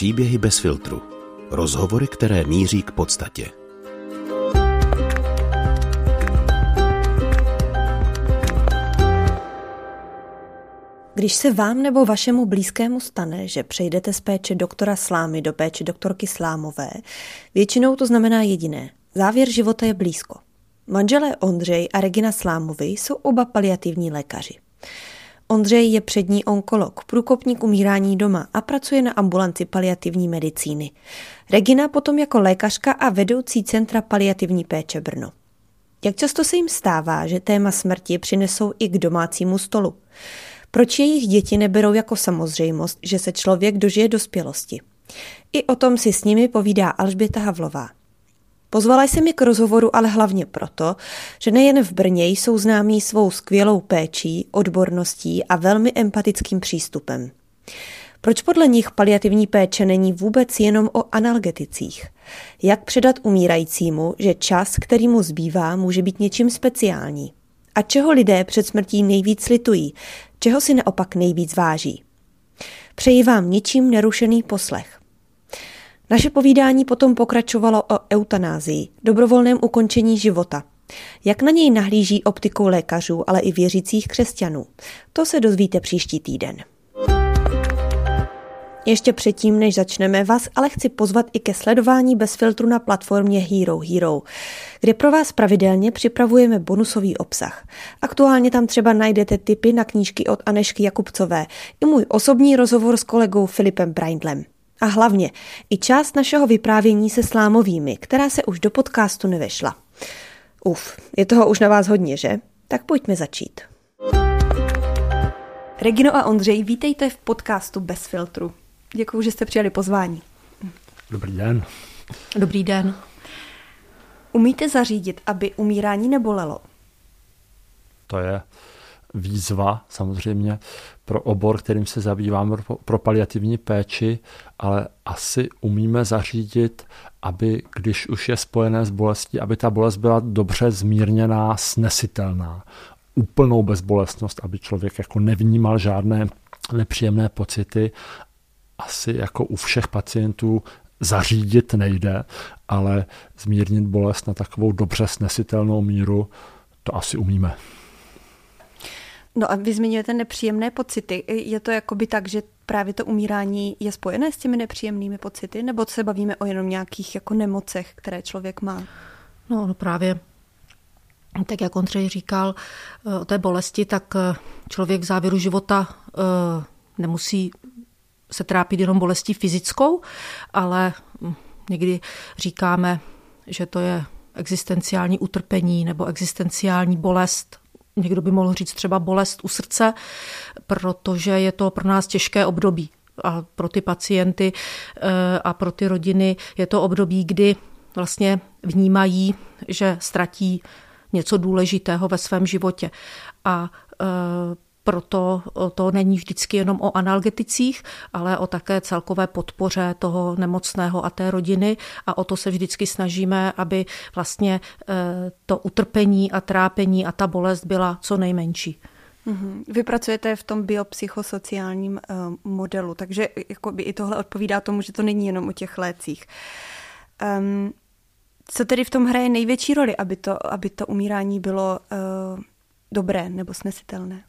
Příběhy bez filtru. Rozhovory, které míří k podstatě. Když se vám nebo vašemu blízkému stane, že přejdete z péče doktora Slámy do péče doktorky Slámové, většinou to znamená jediné. Závěr života je blízko. Manželé Ondřej a Regina Slámovi jsou oba paliativní lékaři. Ondřej je přední onkolog, průkopník umírání doma a pracuje na ambulanci paliativní medicíny. Regina potom jako lékařka a vedoucí centra paliativní péče Brno. Jak často se jim stává, že téma smrti přinesou i k domácímu stolu? Proč jejich děti neberou jako samozřejmost, že se člověk dožije dospělosti? I o tom si s nimi povídá Alžběta Havlová. Pozvala jsem je k rozhovoru ale hlavně proto, že nejen v Brně jsou známí svou skvělou péčí, odborností a velmi empatickým přístupem. Proč podle nich paliativní péče není vůbec jenom o analgeticích? Jak předat umírajícímu, že čas, který mu zbývá, může být něčím speciální? A čeho lidé před smrtí nejvíc litují? Čeho si naopak nejvíc váží? Přeji vám ničím nerušený poslech. Naše povídání potom pokračovalo o eutanázii, dobrovolném ukončení života. Jak na něj nahlíží optikou lékařů, ale i věřících křesťanů? To se dozvíte příští týden. Ještě předtím, než začneme, vás ale chci pozvat i ke sledování bez filtru na platformě Hero Hero, kde pro vás pravidelně připravujeme bonusový obsah. Aktuálně tam třeba najdete tipy na knížky od Anešky Jakubcové i můj osobní rozhovor s kolegou Filipem Braindlem. A hlavně i část našeho vyprávění se slámovými, která se už do podcastu nevešla. Uf, je toho už na vás hodně, že? Tak pojďme začít. Regino a Ondřej, vítejte v podcastu Bez filtru. Děkuji, že jste přijali pozvání. Dobrý den. Dobrý den. Umíte zařídit, aby umírání nebolelo? To je výzva samozřejmě pro obor, kterým se zabýváme pro, paliativní péči, ale asi umíme zařídit, aby když už je spojené s bolestí, aby ta bolest byla dobře zmírněná, snesitelná. Úplnou bezbolestnost, aby člověk jako nevnímal žádné nepříjemné pocity. Asi jako u všech pacientů zařídit nejde, ale zmírnit bolest na takovou dobře snesitelnou míru, to asi umíme. No a vy zmiňujete nepříjemné pocity. Je to jakoby tak, že právě to umírání je spojené s těmi nepříjemnými pocity, nebo se bavíme o jenom nějakých jako nemocech, které člověk má? No, no právě tak jak Ondřej říkal eh, o té bolesti, tak eh, člověk v závěru života eh, nemusí se trápit jenom bolestí fyzickou, ale hm, někdy říkáme, že to je existenciální utrpení nebo existenciální bolest někdo by mohl říct třeba bolest u srdce, protože je to pro nás těžké období. A pro ty pacienty eh, a pro ty rodiny je to období, kdy vlastně vnímají, že ztratí něco důležitého ve svém životě. A eh, proto to není vždycky jenom o analgeticích, ale o také celkové podpoře toho nemocného a té rodiny a o to se vždycky snažíme, aby vlastně eh, to utrpení a trápení a ta bolest byla co nejmenší. Mhm. Vy pracujete v tom biopsychosociálním eh, modelu, takže by i tohle odpovídá tomu, že to není jenom o těch lécích. Um, co tedy v tom hraje největší roli, aby to, aby to umírání bylo uh, dobré nebo snesitelné?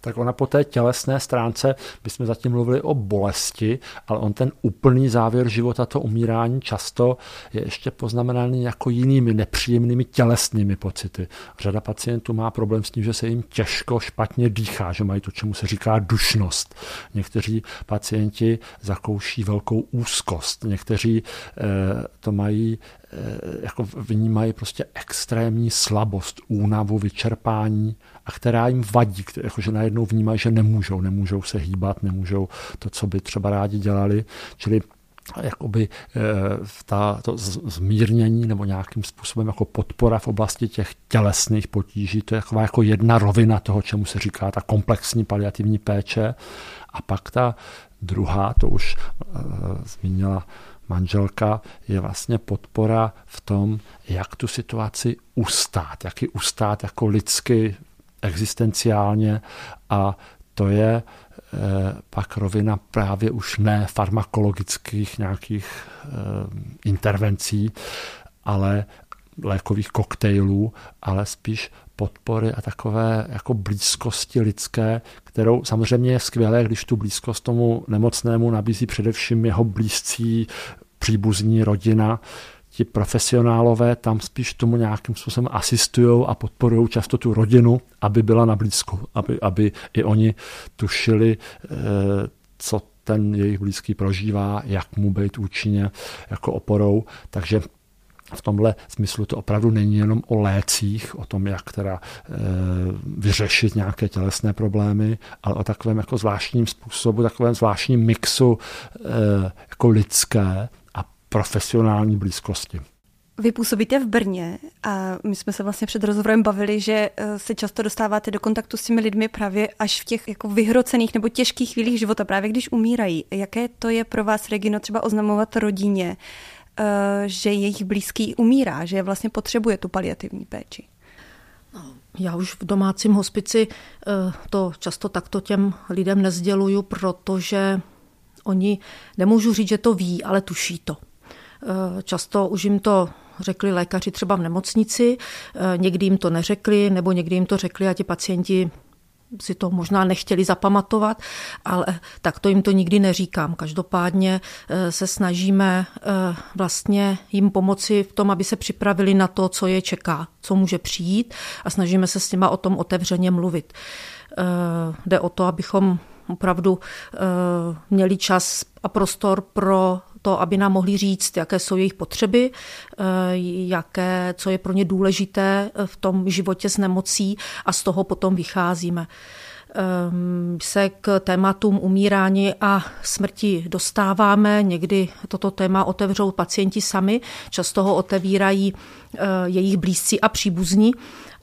Tak ona po té tělesné stránce, my jsme zatím mluvili o bolesti, ale on ten úplný závěr života, to umírání často je ještě poznamenaný jako jinými nepříjemnými tělesnými pocity. Řada pacientů má problém s tím, že se jim těžko, špatně dýchá, že mají to, čemu se říká dušnost. Někteří pacienti zakouší velkou úzkost, někteří eh, to mají eh, jako vnímají prostě extrémní slabost, únavu, vyčerpání a která jim vadí, jakože najednou vnímají, že nemůžou, nemůžou se hýbat, nemůžou to, co by třeba rádi dělali. Čili jakoby eh, ta, to zmírnění nebo nějakým způsobem jako podpora v oblasti těch tělesných potíží, to je jako, jako jedna rovina toho, čemu se říká ta komplexní paliativní péče. A pak ta druhá, to už uh, zmínila manželka, je vlastně podpora v tom, jak tu situaci ustát, jak ji ustát jako lidsky existenciálně a to je pak rovina právě už ne farmakologických nějakých intervencí, ale lékových koktejlů, ale spíš podpory a takové jako blízkosti lidské, kterou samozřejmě je skvělé, když tu blízkost tomu nemocnému nabízí především jeho blízcí příbuzní rodina, ti profesionálové tam spíš tomu nějakým způsobem asistují a podporují často tu rodinu, aby byla na blízku, aby, aby i oni tušili, eh, co ten jejich blízký prožívá, jak mu být účinně jako oporou. Takže v tomhle smyslu to opravdu není jenom o lécích, o tom, jak teda e, vyřešit nějaké tělesné problémy, ale o takovém jako zvláštním způsobu, takovém zvláštním mixu e, jako lidské profesionální blízkosti. Vy působíte v Brně a my jsme se vlastně před rozhovorem bavili, že eh, se často dostáváte do kontaktu s těmi lidmi právě až v těch jako vyhrocených nebo těžkých chvílích života, právě když umírají. Jaké to je pro vás, Regino, třeba oznamovat rodině, Eh, že jejich blízký umírá, že vlastně potřebuje tu paliativní péči? No, já už v domácím hospici eh, to často takto těm lidem nezděluju, protože oni, nemůžu říct, že to ví, ale tuší to. Eh, často už jim to řekli lékaři třeba v nemocnici, někdy jim to neřekli, nebo někdy jim to řekli a ti pacienti si to možná nechtěli zapamatovat, ale tak to jim to nikdy neříkám. Každopádně eh, se snažíme eh, vlastně jim pomoci v tom, aby se připravili na to, co je čeká, co může přijít a snažíme se s nima o tom otevřeně mluvit. Eh, jde o to, abychom opravdu měli čas a prostor pro to, aby nám mohli říct, jaké jsou jejich potřeby, eh, jaké, co je pro ně důležité v tom životě s nemocí a z toho potom vycházíme ehm, se k tématům umírání a smrti dostáváme. Někdy toto téma otevřou pacienti sami, často ho otevírají eh, jejich blízcí a příbuzní.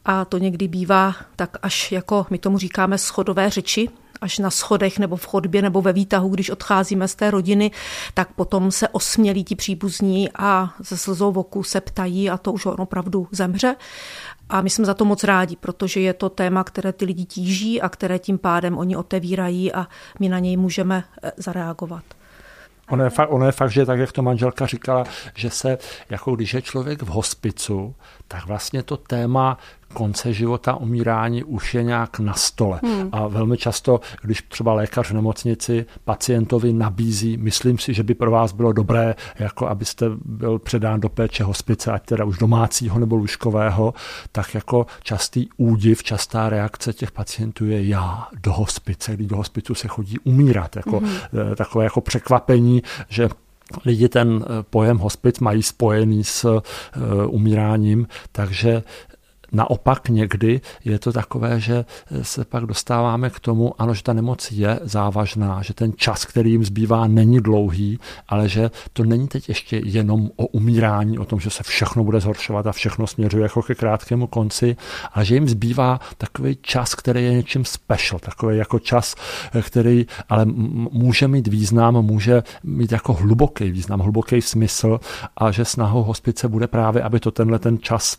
A to někdy bývá tak až jako my tomu říkáme schodové řeči, až na schodech nebo v chodbě nebo ve výtahu, když odcházíme z té rodiny, tak potom se osmělí ti příbuzní a ze slzou v oku se ptají a to už on opravdu zemře. A my jsme za to moc rádi, protože je to téma, které ty lidi tíží a které tím pádem oni otevírají a my na něj můžeme eh, zareagovat. Ono je, fakt, ono je fakt, že tak, jak to manželka říkala, že se, jako když je člověk v hospicu, tak vlastně to téma konce života, umírání už je nějak na stole. Hmm. A velmi často, když třeba lékař v nemocnici pacientovi nabízí, myslím si, že by pro vás bylo dobré, jako abyste byl předán do péče hospice, ať teda už domácího nebo lůžkového, tak jako častý údiv, častá reakce těch pacientů je já do hospice, když do hospicu se chodí umírat. Jako, hmm. Takové jako překvapení, že lidi ten eh, pojem hospic mají spojený s uh, umíráním, takže Naopak někdy je to takové, že se pak dostáváme k tomu, ano, že ta nemoc je závažná, že ten čas, který jim zbývá, není dlouhý, ale že to není teď ještě jenom o umírání, o tom, že se všechno bude zhoršovat a všechno směřuje jako ke krátkému konci, ale že jim zbývá takový čas, který je něčím special, takový jako čas, který ale může mít význam, může mít jako hluboký význam, hluboký smysl a že snahou hospice bude právě, aby to tenhle ten čas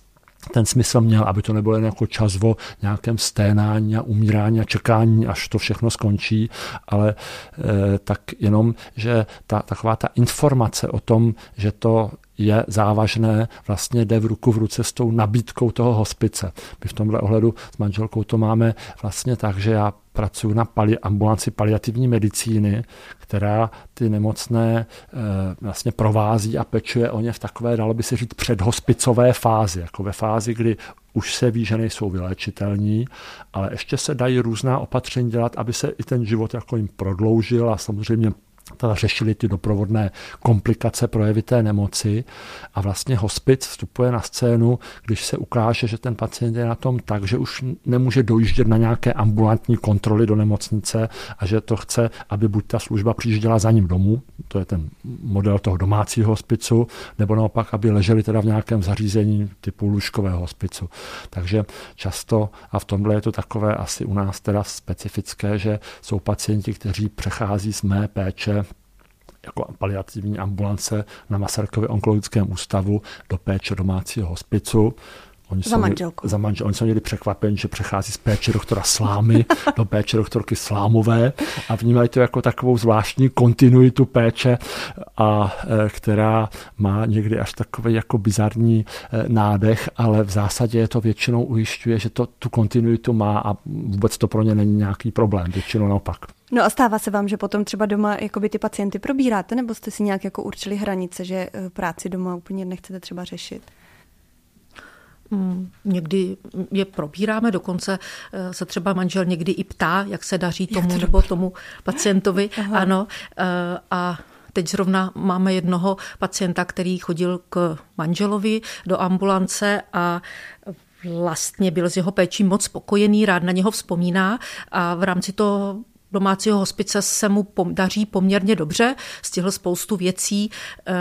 ten smysl měl, aby to nebylo jen jako čas o nějakém sténání a umírání a čekání, až to všechno skončí, ale e, tak jenom, že ta, taková ta informace o tom, že to je závažné, vlastně jde v ruku v ruce s tou nabídkou toho hospice. My v tomhle ohledu s manželkou to máme vlastně tak, že já pracuji na pali, ambulanci paliativní medicíny, která ty nemocné e, vlastně provází a pečuje o ně v takové, dalo by se říct, předhospicové fázi, jako ve fázi, kdy už se ví, že nejsou vyléčitelní, ale ještě se dají různá opatření dělat, aby se i ten život jako jim prodloužil a samozřejmě teda řešili ty doprovodné komplikace projevité nemoci a vlastně hospic vstupuje na scénu, když se ukáže, že ten pacient je na tom tak, že už nemůže dojíždět na nějaké ambulantní kontroly do nemocnice a že to chce, aby buď ta služba přijížděla za ním domů, to je ten model toho domácího hospicu, nebo naopak, aby leželi teda v nějakém zařízení typu lůžkového hospicu. Takže často, a v tomhle je to takové asi u nás teda specifické, že jsou pacienti, kteří přechází z mé péče jako paliativní ambulance na Masarykově onkologickém ústavu do péče domácího hospicu. Oni za manželkou. Za manžel, oni jsou někdy překvapeni, že přechází z péče doktora Slámy do péče doktorky Slámové a vnímají to jako takovou zvláštní kontinuitu péče, a e, která má někdy až takový jako bizarní e, nádech, ale v zásadě je to většinou ujišťuje, že to tu kontinuitu má a vůbec to pro ně není nějaký problém, většinou naopak. No a stává se vám, že potom třeba doma jakoby ty pacienty probíráte, nebo jste si nějak jako určili hranice, že e, práci doma úplně nechcete třeba řešit? Mm, někdy je probíráme, dokonce eh, se třeba manžel někdy i ptá, jak se daří tomu to nebo tomu pacientovi. Aha. Ano. Eh, a teď zrovna máme jednoho pacienta, který chodil k manželovi do ambulance a vlastně byl z jeho péčí moc spokojený, rád na něho vzpomíná a v rámci toho domácího hospice se mu daří poměrně dobře, stihl spoustu věcí, eh,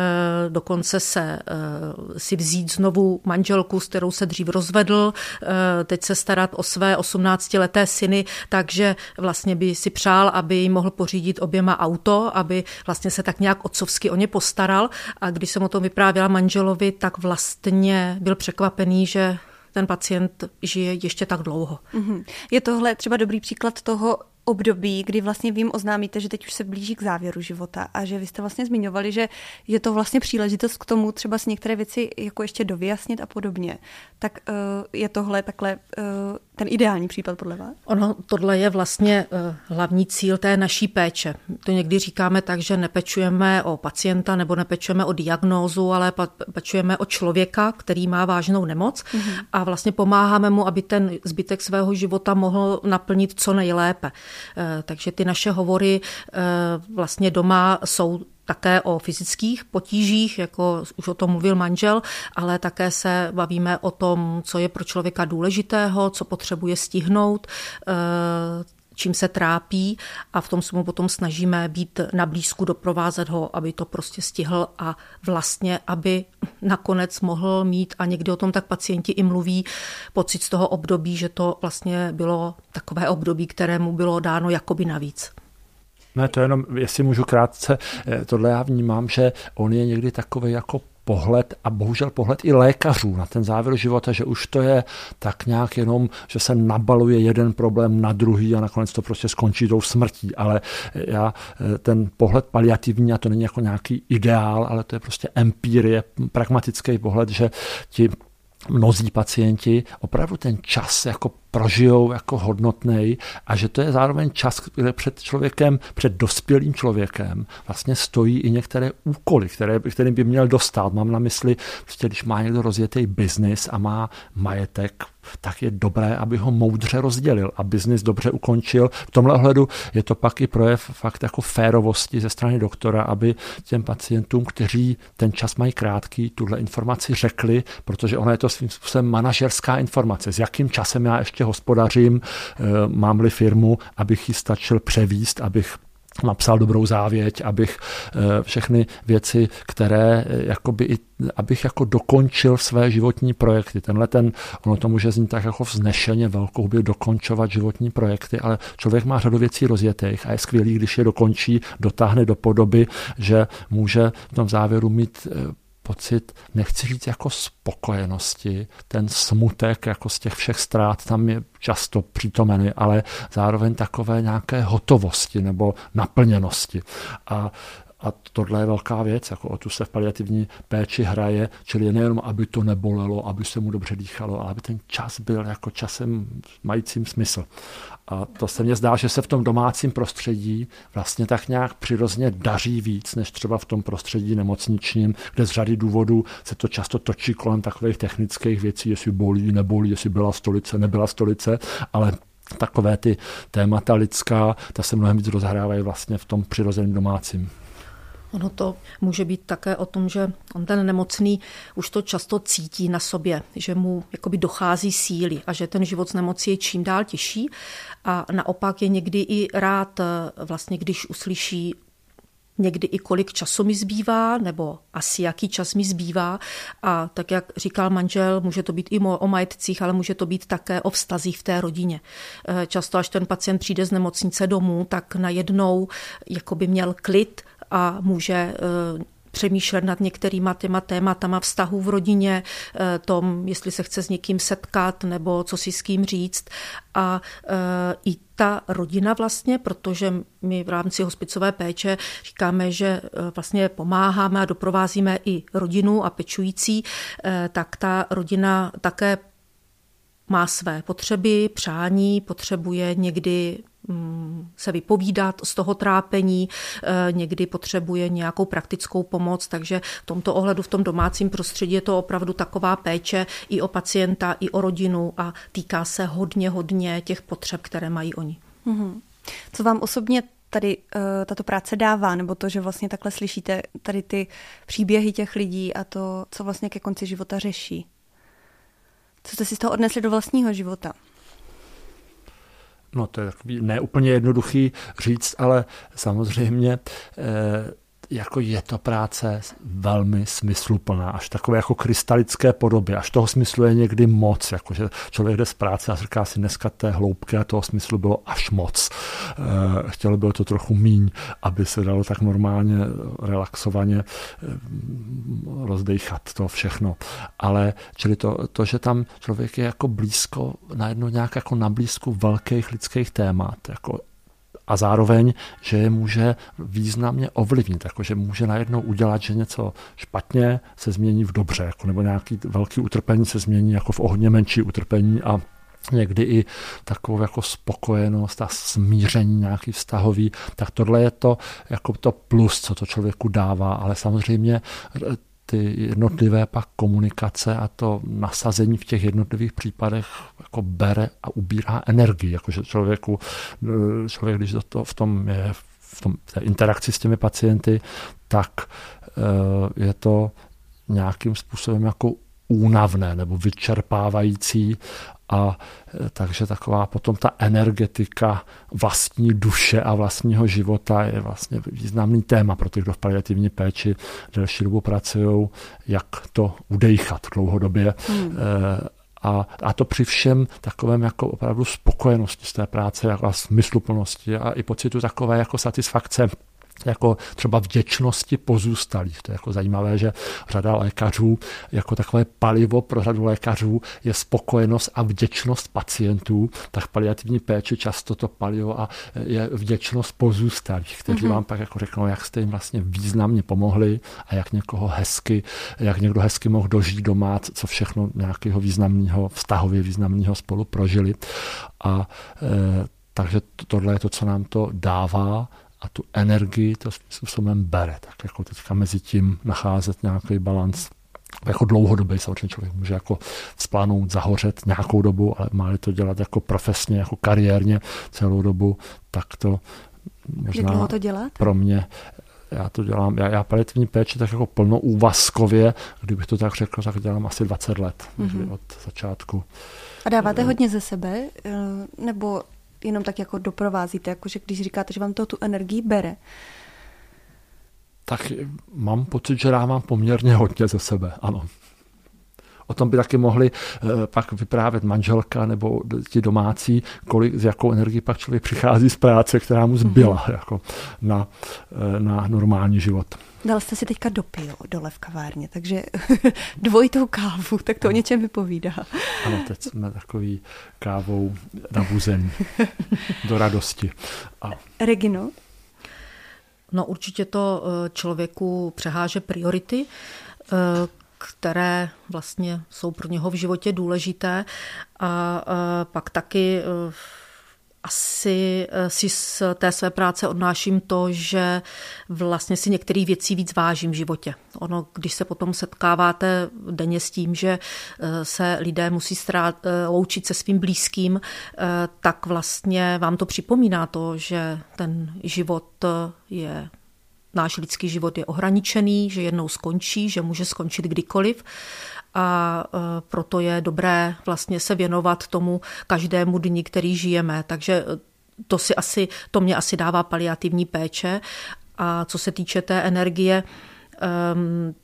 dokonce se eh, si vzít znovu manželku, s kterou se dřív rozvedl, eh, teď se starat o své 18-leté syny, takže vlastně by si přál, aby jim mohl pořídit oběma auto, aby vlastně se tak nějak otcovsky o ně postaral a když jsem o tom vyprávěla manželovi, tak vlastně byl překvapený, že ten pacient žije ještě tak dlouho. Mhm. Je tohle třeba dobrý příklad toho, období, kdy vlastně vím oznámíte, že teď už se blíží k závěru života a že vy jste vlastně zmiňovali, že je to vlastně příležitost k tomu třeba si některé věci jako ještě dovyjasnit a podobně. Tak uh, je tohle takhle uh, ten ideální případ podle vás? Ono, tohle je vlastně uh, hlavní cíl té naší péče. To někdy říkáme tak, že nepečujeme o pacienta nebo nepečujeme o diagnózu, ale pečujeme o člověka, který má vážnou nemoc mm-hmm. a vlastně pomáháme mu, aby ten zbytek svého života mohl naplnit co nejlépe. Eh, takže ty naše hovory eh, vlastně doma jsou také o fyzických potížích, jako už o tom mluvil manžel, ale také se bavíme o tom, co je pro člověka důležitého, co potřebuje stihnout, eh, čím se trápí a v tom se mu potom snažíme být na blízku, doprovázet ho, aby to prostě stihl a vlastně, aby nakonec mohl mít, a někdy o tom tak pacienti i mluví, pocit z toho období, že to vlastně bylo takové období, kterému bylo dáno jakoby navíc. Ne, to jenom, jestli můžu krátce, eh, tohle já vnímám, že on je někdy takový jako pohled a bohužel pohled i lékařů na ten závěr života, že už to je tak nějak jenom, že se nabaluje jeden problém na druhý a nakonec to prostě skončí tou smrtí. Ale já ten pohled paliativní, a to není jako nějaký ideál, ale to je prostě empírie, pragmatický pohled, že ti mnozí pacienti opravdu ten čas jako prožijou jako hodnotný a že to je zároveň čas, kde před člověkem, před dospělým člověkem vlastně stojí i některé úkoly, které, kterým by měl dostat. Mám na mysli, prostě, když má někdo rozjetý biznis a má majetek, tak je dobré, aby ho moudře rozdělil a biznis dobře ukončil. V tomhle ohledu je to pak i projev fakt jako férovosti ze strany doktora, aby těm pacientům, kteří ten čas mají krátký, tuhle informaci řekli, protože ona je to svým způsobem manažerská informace, s jakým časem já ještě hospodařím, eh, mám-li firmu, abych ji stačil převíst, abych napsal dobrou závěť, abych eh, všechny věci, které eh, jakoby i, abych jako dokončil své životní projekty. Tenhle ten, ono to může znít tak jako vznešeně velkou by dokončovat životní projekty, ale člověk má řadu věcí rozjetých a je skvělý, když je dokončí, dotáhne do podoby, že může v tom závěru mít pocit, nechci říct jako spokojenosti, ten smutek jako z těch všech ztrát tam je často přítomený, ale zároveň takové nějaké hotovosti nebo naplněnosti. A a tohle je velká věc, jako o tu se v paliativní péči hraje, čili nejenom, aby to nebolelo, aby se mu dobře dýchalo, ale aby ten čas byl jako časem majícím smysl. A to se mně zdá, že se v tom domácím prostředí vlastně tak nějak přirozeně daří víc, než třeba v tom prostředí nemocničním, kde z řady důvodů se to často točí kolem takových technických věcí, jestli bolí, nebolí, jestli byla stolice, nebyla stolice, ale takové ty témata lidská, ta se mnohem víc rozhrávají vlastně v tom přirozeném domácím. Ono to může být také o tom, že on ten nemocný už to často cítí na sobě, že mu jakoby dochází síly a že ten život s nemocí je čím dál těžší a naopak je někdy i rád vlastně, když uslyší někdy i kolik času mi zbývá, nebo asi jaký čas mi zbývá. A tak, jak říkal manžel, může to být i o majetcích, ale může to být také o vztazích v té rodině. Často, až ten pacient přijde z nemocnice domů, tak najednou jako by měl klid a může eh, přemýšlet nad některýma těma tématama vztahů v rodině, tom, jestli se chce s někým setkat nebo co si s kým říct. A i ta rodina vlastně, protože my v rámci hospicové péče říkáme, že vlastně pomáháme a doprovázíme i rodinu a pečující, tak ta rodina také má své potřeby, přání, potřebuje někdy se vypovídat z toho trápení, eh, někdy potřebuje nějakou praktickou pomoc, takže v tomto ohledu, v tom domácím prostředí je to opravdu taková péče i o pacienta, i o rodinu a týká se hodně, hodně těch potřeb, které mají oni. Mm-hmm. Co vám osobně tady uh, tato práce dává, nebo to, že vlastně takhle slyšíte tady ty příběhy těch lidí a to, co vlastně ke konci života řeší? Co jste si z toho odnesli do vlastního života? No to je takový neúplně jednoduchý říct, ale samozřejmě eh, jako je to práce velmi smysluplná, až takové jako krystalické podobě, až toho smyslu je někdy moc, jakože člověk jde z práce a říká si dneska té hloubky a toho smyslu bylo až moc. Eh, chtělo bylo to trochu míň, aby se dalo tak normálně, relaxovaně eh, rozdejchat to všechno. Ale čili to, to, že tam člověk je jako blízko, najednou nějak jako na blízku velkých lidských témat, jako a zároveň, že je může významně ovlivnit, jako že může najednou udělat, že něco špatně se změní v dobře, jako nebo nějaký velký utrpení se změní jako v ohně menší utrpení a někdy i takovou jako spokojenost a smíření nějaký vztahový, tak tohle je to jako to plus, co to člověku dává, ale samozřejmě ty jednotlivé pak komunikace a to nasazení v těch jednotlivých případech jako bere a ubírá energii, jakože člověku, eh, člověk, když to v tom je v tom, té interakci s těmi pacienty, tak eh, je to nějakým způsobem jako únavné nebo vyčerpávající a e, takže taková potom ta energetika vlastní duše a vlastního života je vlastně významný téma pro ty, kdo v paliativní péči delší dobu pracují, jak to udejchat dlouhodobě. Hmm. E, a, a to při všem takovém jako opravdu spokojenosti z té práce a smysluplnosti a i pocitu takové jako satisfakce jako třeba vděčnosti pozůstalých. To je jako zajímavé, že řada lékařů, jako takové palivo pro řadu lékařů je spokojenost a vděčnost pacientů, tak paliativní péče často to palivo a je vděčnost pozůstalých, kteří mm-hmm. vám pak jako řeknou, jak jste jim vlastně významně pomohli a jak někoho hezky, jak někdo hezky mohl dožít doma, co všechno nějakého významného, vztahově významného spolu prožili. A e, takže tohle je to, co nám to dává a tu energii to způsobem bere. Tak jako teďka mezi tím nacházet nějaký balans jako dlouhodobý samozřejmě člověk může jako splánout zahořet nějakou dobu, ale má to dělat jako profesně, jako kariérně celou dobu, tak to možná to dělat? pro mě já to dělám, já, já paliativní péči tak jako plnoúvazkově, kdybych to tak řekl, tak dělám asi 20 let, mm-hmm. od začátku. A dáváte hodně ze sebe, eh, nebo jenom tak jako doprovázíte, jakože když říkáte, že vám to tu energii bere? Tak mám pocit, že dávám poměrně hodně ze sebe, ano. O tom by taky mohli eh, pak vyprávět manželka nebo ti domácí, kolik, s jakou energií pak člověk přichází z práce, která mu zbyla mm-hmm. jako na, eh, na normální život. Dal jste si teďka dopil dole v kavárně, takže dvojitou kávu, tak to o něčem vypovídá. Ano, teď jsme takový kávou nabuzení do radosti. A... Regino? No určitě to eh, člověku přeháže priority, které vlastně jsou pro něho v životě důležité a pak taky eh, asi eh, si z té své práce odnáším to, že vlastně si některých věcí víc vážím v životě. Ono, když se potom setkáváte denně s tím, že eh, se lidé musí strát, loučit se svým blízkým, tak vlastně vám to připomíná to, že ten život je náš lidský život je ohraničený, že jednou skončí, že může skončit kdykoliv a e, proto je dobré vlastně se věnovat tomu každému dni, který žijeme. Takže e, to, si asi, to mě asi dává paliativní péče. A co se týče té energie, um,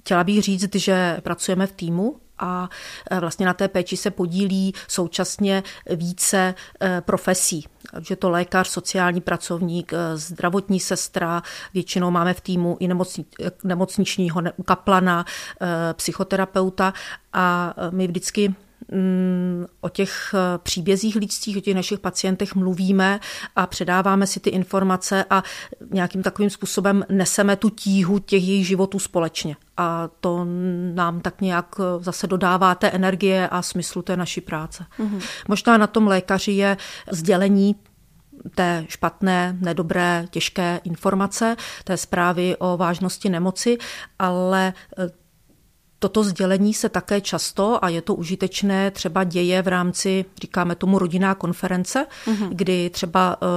chtěla bych říct, že pracujeme v týmu, a e, vlastně na té péči se podílí současně více profesí. Takže to lékař, sociální pracovník, eh, zdravotní sestra, většinou máme v týmu i nemocni, nemocničního kaplana, psychoterapeuta a my vždycky o těch eh, příbězích lidských, o těch našich pacientech mluvíme a předáváme si ty informace a nějakým takovým způsobem neseme tu tíhu těch jejich životů společně. A to nám tak nějak eh, zase dodává té energie a smyslu té naší práce. Mm-hmm. Možná na tom lékaři je sdělení té špatné, nedobré, těžké informace, té zprávy o vážnosti nemoci, ale eh, Toto sdělení se také často, a je to užitečné, třeba děje v rámci, říkáme tomu rodinná konference, mm-hmm. kdy třeba uh,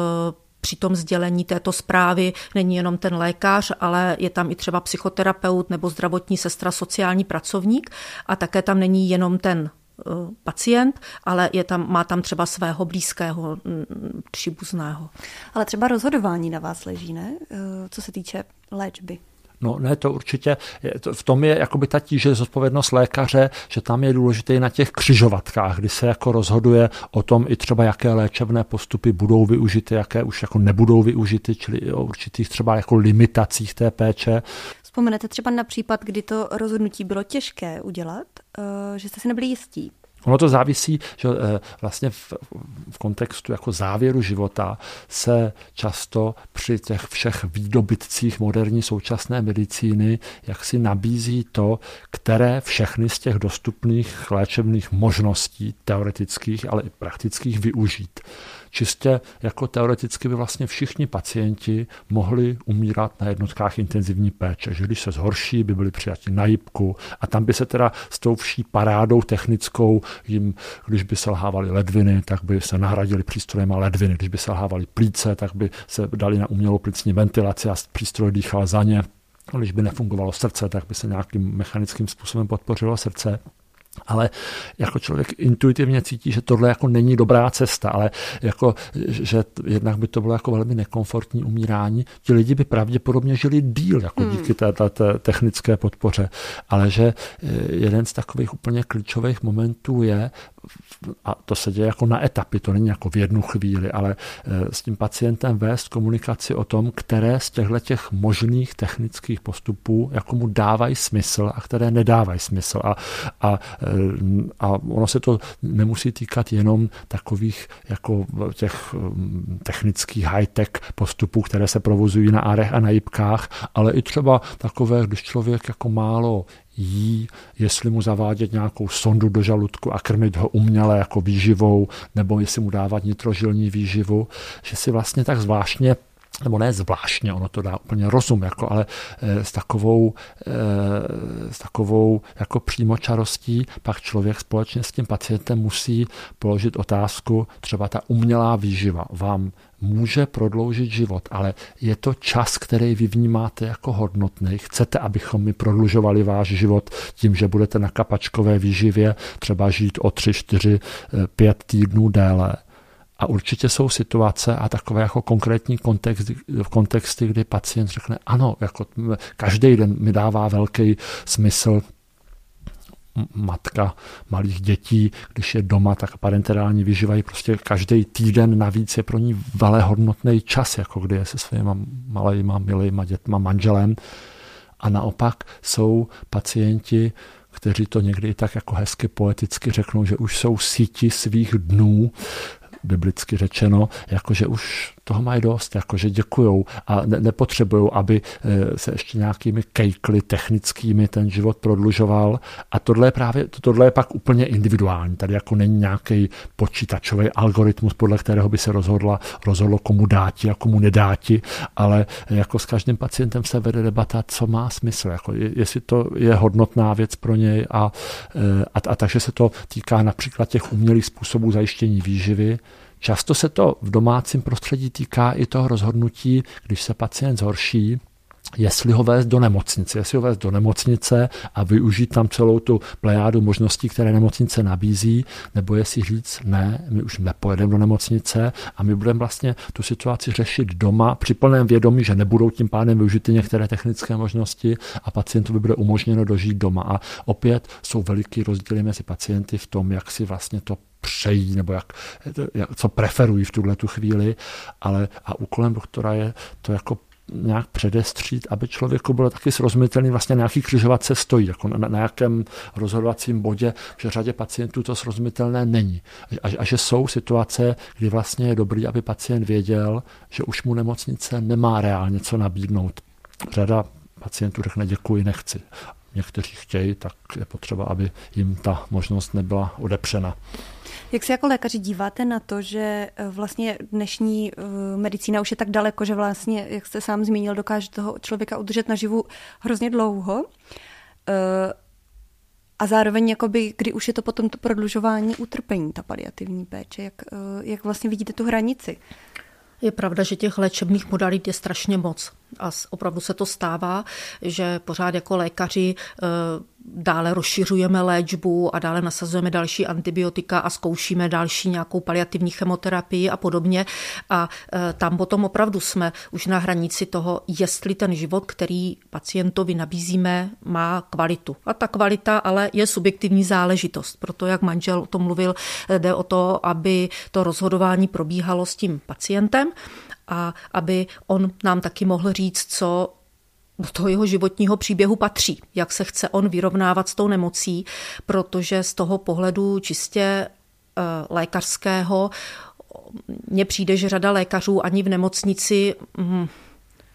při tom sdělení této zprávy není jenom ten lékař, ale je tam i třeba psychoterapeut nebo zdravotní sestra, sociální pracovník a také tam není jenom ten eh, pacient, ale je tam, má tam třeba svého blízkého mm, příbuzného. Ale třeba rozhodování na vás leží, ne? Eh, co se týče léčby. No ne, to určitě, v tom je jakoby ta tíže zodpovědnost lékaře, že tam je důležité na těch křižovatkách, kdy se jako rozhoduje o tom i třeba, jaké léčebné postupy budou využity, jaké už jako nebudou využity, čili o určitých třeba jako limitacích té péče. Vzpomenete třeba na případ, kdy to rozhodnutí bylo těžké udělat, eh, že jste si nebyli jistí, Ono to závisí, že eh, vlastně v, v kontextu jako závěru života se často při těch všech výdobytcích moderní současné medicíny jak si nabízí to, které všechny z těch dostupných léčebných možností teoretických, ale i praktických využít čistě jako teoreticky by vlastně všichni pacienti mohli umírat na jednotkách intenzivní péče, že když se zhorší, by byli přijati na jibku a tam by se teda s tou vší parádou technickou jim, když by selhávaly ledviny, tak by se nahradili přístrojem a ledviny, když by selhávaly plíce, tak by se dali na umělou plicní ventilaci a přístroj dýchal za ně. Když by nefungovalo srdce, tak by se nějakým mechanickým způsobem podpořilo srdce ale jako člověk intuitivně cítí, že tohle jako není dobrá cesta, ale jako, že jednak by to bylo jako velmi nekomfortní umírání. Ti lidi by pravděpodobně žili díl jako hmm. díky té, té, té technické podpoře, ale že eh, jeden z takových úplně klíčových momentů je, a to se děje jako na etapy, to není jako v jednu chvíli, ale eh, s tím pacientem vést komunikaci o tom, které z těchto těch možných technických postupů jako mu dávají smysl a které nedávají smysl. A, a, eh, a ono se to nemusí týkat jenom takových jako těch mm, technických high-tech postupů, které se provozují na arech a na jibkách, ale i třeba takové, když člověk jako málo jí, jestli mu zavádět nějakou sondu do žaludku a krmit ho uměle jako výživou, nebo jestli mu dávat nitrožilní výživu, že si vlastně tak zvláštně nebo ne zvláštně, ono to dá úplně rozum, jako, ale eh, s takovou, eh, s takovou jako přímočarostí pak člověk společně s tím pacientem musí položit otázku, třeba ta umělá výživa vám může prodloužit život, ale je to čas, který vy vnímáte jako hodnotný. Chcete, abychom mi prodlužovali váš život tím, že budete na kapačkové výživě třeba žít o 3, 4, 5 týdnů déle a určitě jsou situace a takové jako konkrétní kontext, kontexty, kdy pacient řekne, ano, jako každý den mi dává velký smysl matka malých dětí, když je doma, tak parenterální vyžívají prostě každý týden navíc je pro ní velmi hodnotný čas, jako kdy je se svými malejma, milýma dětma, manželem. A naopak jsou pacienti, kteří to někdy tak jako hezky poeticky řeknou, že už jsou síti svých dnů, biblicky řečeno, jakože už toho mají dost, jakože děkujou a ne, nepotřebují, aby eh, se ještě nějakými kejkly technickými ten život prodlužoval. A tohle je právě, tohle je pak úplně individuální. Tady jako není nějaký počítačový algoritmus, podle kterého by se rozhodla, rozhodlo, komu dáti a komu nedáti, ale jako s každým pacientem se vede debata, co má smysl, jako jestli to je hodnotná věc pro něj a, eh, a, a takže se to týká například těch umělých způsobů zajištění výživy, Často se to v domácím prostředí týká i toho rozhodnutí, když se pacient zhorší, jestli ho vést do nemocnice, jestli ho vést do nemocnice a využít tam celou tu plejádu možností, které nemocnice nabízí, nebo jestli říct, ne, my už nepojedeme do nemocnice a my budeme vlastně tu situaci řešit doma při plném vědomí, že nebudou tím pádem využity některé technické možnosti a pacientovi bude umožněno dožít doma. A opět jsou veliký rozdíly mezi pacienty v tom, jak si vlastně to přejí nebo jak, jak, co preferují v tuhle tu chvíli, ale a úkolem doktora je to jako nějak předestřít, aby člověku bylo taky srozumitelný vlastně na jaký křižovatce stojí, jako na, na jakém rozhodovacím bodě, že řadě pacientů to srozumitelné není. A, a že jsou situace, kdy vlastně je dobrý, aby pacient věděl, že už mu nemocnice nemá reálně co nabídnout. Řada pacientů řekne děkuji, nechci. Někteří chtějí, tak je potřeba, aby jim ta možnost nebyla odepřena. Jak se jako lékaři díváte na to, že eh, vlastně dnešní eh, medicína už je tak daleko, že vlastně, jak jste sám zmínil, dokáže toho člověka udržet naživu hrozně dlouho? Eh, a zároveň, jakoby, kdy už je to potom to prodlužování utrpení, ta paliativní péče, jak, jak vlastně vidíte tu hranici? Je pravda, že těch léčebných modalit je strašně moc. A opravdu se to stává, že pořád jako lékaři dále rozšiřujeme léčbu a dále nasazujeme další antibiotika a zkoušíme další nějakou paliativní chemoterapii a podobně. A e, tam potom opravdu jsme už na hranici toho, jestli ten život, který pacientovi nabízíme, má kvalitu. A ta kvalita ale je subjektivní záležitost. Proto, jak manžel o tom mluvil, jde o to, aby to rozhodování probíhalo s tím pacientem a aby on nám taky mohl říct, co do toho jeho životního příběhu patří, jak se chce on vyrovnávat s tou nemocí, protože z toho pohledu čistě eh, lékařského mně přijde, že řada lékařů ani v nemocnici hm,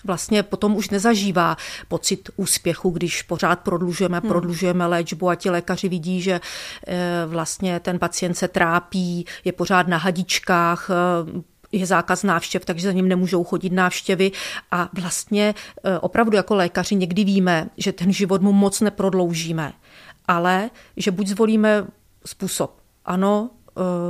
vlastně potom už nezažívá pocit úspěchu, když pořád prodlužujeme, hmm. prodlužujeme léčbu a ti lékaři vidí, že eh, vlastně ten pacient se trápí, je pořád na hadičkách, eh, je zákaz návštěv, takže za ním nemůžou chodit návštěvy. A vlastně e, opravdu jako lékaři někdy víme, že ten život mu moc neprodloužíme, ale že buď zvolíme způsob, ano, Eh,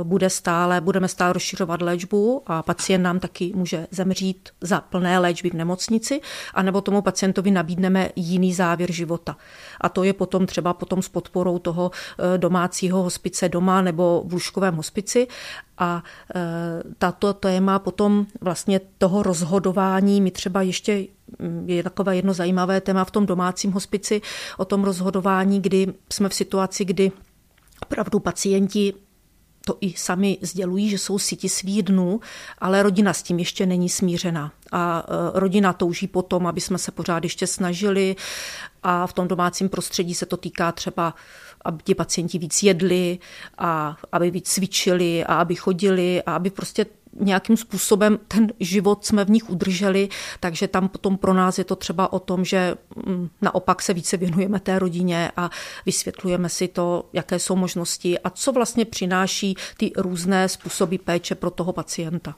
bude stále, budeme stále rozšiřovat léčbu a pacient nám taky může zemřít za plné léčby v nemocnici, anebo tomu pacientovi nabídneme jiný závěr života. A to je potom třeba potom s podporou toho eh, domácího hospice doma nebo v lůžkovém hospici. A eh, tato téma potom vlastně toho rozhodování, my třeba ještě mm, je takové jedno zajímavé téma v tom domácím hospici o tom rozhodování, kdy jsme v situaci, kdy opravdu pacienti to i sami sdělují, že jsou siti svých dnů, ale rodina s tím ještě není smířena. A e, rodina touží potom, aby jsme se pořád ještě snažili a v tom domácím prostředí se to týká třeba aby ti pacienti víc jedli a aby víc cvičili a aby chodili a aby prostě nějakým způsobem ten život jsme v nich udrželi, takže tam potom pro nás je to třeba o tom, že mm, naopak se více věnujeme té rodině a vysvětlujeme si to, jaké jsou možnosti a co vlastně přináší ty různé způsoby péče pro toho pacienta.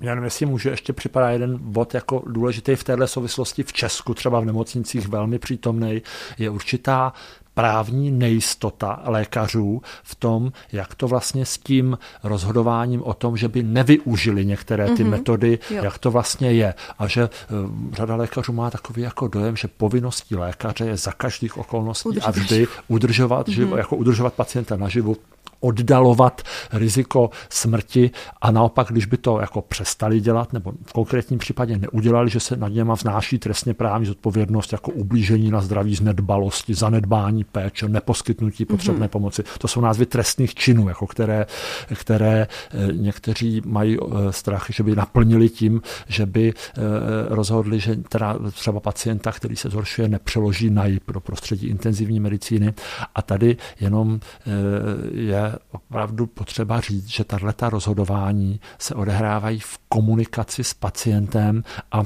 Já nevím, jestli může ještě připadat jeden bod jako důležitý v této souvislosti v Česku, třeba v nemocnicích velmi přítomný, je určitá právní nejistota lékařů v tom, jak to vlastně s tím rozhodováním o tom, že by nevyužili některé ty mm-hmm. metody, jo. jak to vlastně je. A že uh, řada lékařů má takový jako dojem, že povinností lékaře je za každých okolností Udržit. a vždy udržovat, mm-hmm. živo, jako udržovat pacienta naživu oddalovat riziko smrti a naopak, když by to jako přestali dělat, nebo v konkrétním případě neudělali, že se nad něma vznáší trestně právní zodpovědnost jako ublížení na zdraví z nedbalosti, zanedbání péče, neposkytnutí mhm. potřebné mm-hmm. pomoci. To jsou názvy trestných činů, jako které, které eh, někteří mají eh, strach, že by naplnili tím, že by eh, rozhodli, že teda třeba pacienta, který se zhoršuje, nepřeloží na pro prostředí intenzivní medicíny. A tady jenom je opravdu potřeba říct, že tato rozhodování se odehrávají v komunikaci s pacientem a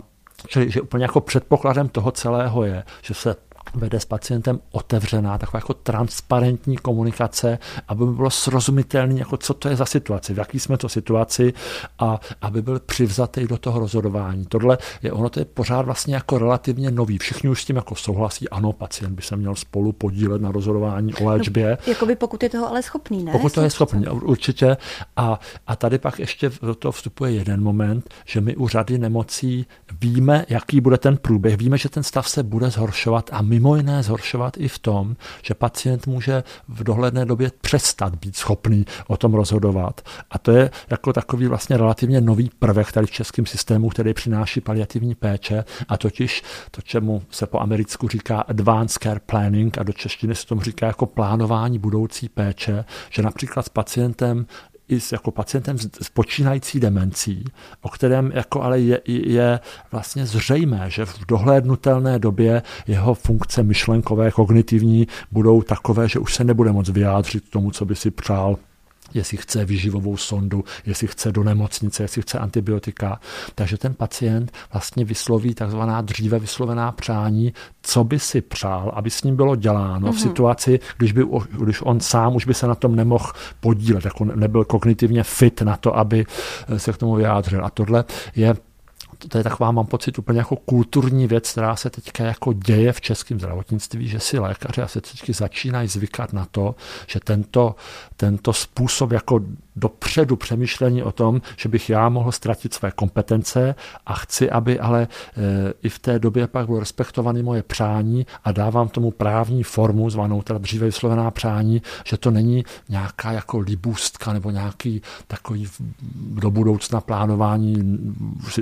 Čili že úplně jako předpokladem toho celého je, že se vede s pacientem otevřená, taková jako transparentní komunikace, aby bylo srozumitelné, jako co to je za situaci, v jaký jsme to situaci a aby byl přivzatý do toho rozhodování. Tohle je, ono to je pořád vlastně jako relativně nový. Všichni už s tím jako souhlasí, ano, pacient by se měl spolu podílet na rozhodování o léčbě. No, jakoby pokud je toho ale schopný, ne? Pokud to je schopný, určitě. A, a tady pak ještě do toho vstupuje jeden moment, že my u řady nemocí víme, jaký bude ten průběh, víme, že ten stav se bude zhoršovat a mimo jiné zhoršovat i v tom, že pacient může v dohledné době přestat být schopný o tom rozhodovat. A to je jako takový vlastně relativně nový prvek tady v českém systému, který přináší paliativní péče a totiž to, čemu se po americku říká advanced care planning a do češtiny se tomu říká jako plánování budoucí péče, že například s pacientem i s jako pacientem s počínající demencí, o kterém jako ale je, je vlastně zřejmé, že v dohlédnutelné době jeho funkce myšlenkové, kognitivní budou takové, že už se nebude moc vyjádřit tomu, co by si přál jestli chce vyživovou sondu, jestli chce do nemocnice, jestli chce antibiotika. Takže ten pacient vlastně vysloví takzvaná dříve vyslovená přání, co by si přál, aby s ním bylo děláno mm-hmm. v mhm. situaci, když, by, když on sám už by se na tom nemohl podílet, jako nebyl kognitivně fit na to, aby se k tomu vyjádřil. A tohle je to je taková, mám pocit, úplně jako kulturní věc, která se teďka jako děje v českém zdravotnictví, že si lékaři asi teď začínají zvykat na to, že tento, tento způsob jako dopředu přemýšlení o tom, že bych já mohl ztratit své kompetence a chci, aby ale e, i v té době pak bylo respektované moje přání a dávám tomu právní formu, zvanou teda dříve vyslovená přání, že to není nějaká jako libůstka nebo nějaký takový do budoucna plánování,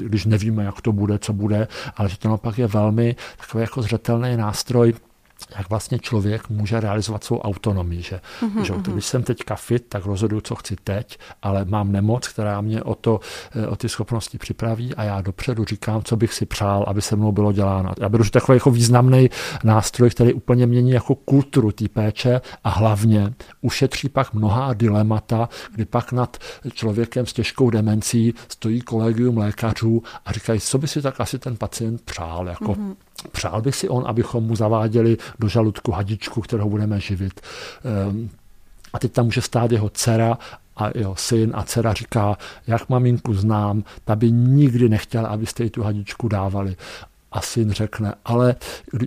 když nevíme, jak to bude, co bude, ale že to naopak je velmi takový jako zřetelný nástroj jak vlastně člověk může realizovat svou autonomii. Že, mm-hmm. že když jsem teďka fit, tak rozhoduju, co chci teď, ale mám nemoc, která mě o, to, eh, o ty schopnosti připraví a já dopředu říkám, co bych si přál, aby se mnou bylo děláno. Já beru takový jako významný nástroj, který úplně mění jako kulturu té péče a hlavně ušetří pak mnoha dilemata, kdy pak nad člověkem s těžkou demencí stojí kolegium lékařů a říkají, co by si tak asi ten pacient přál. Jako, mm-hmm Přál by si on, abychom mu zaváděli do žaludku hadičku, kterou budeme živit. Ehm, a teď tam může stát jeho dcera a jeho syn a dcera říká, jak maminku znám, ta by nikdy nechtěla, abyste jí tu hadičku dávali. A syn řekne, ale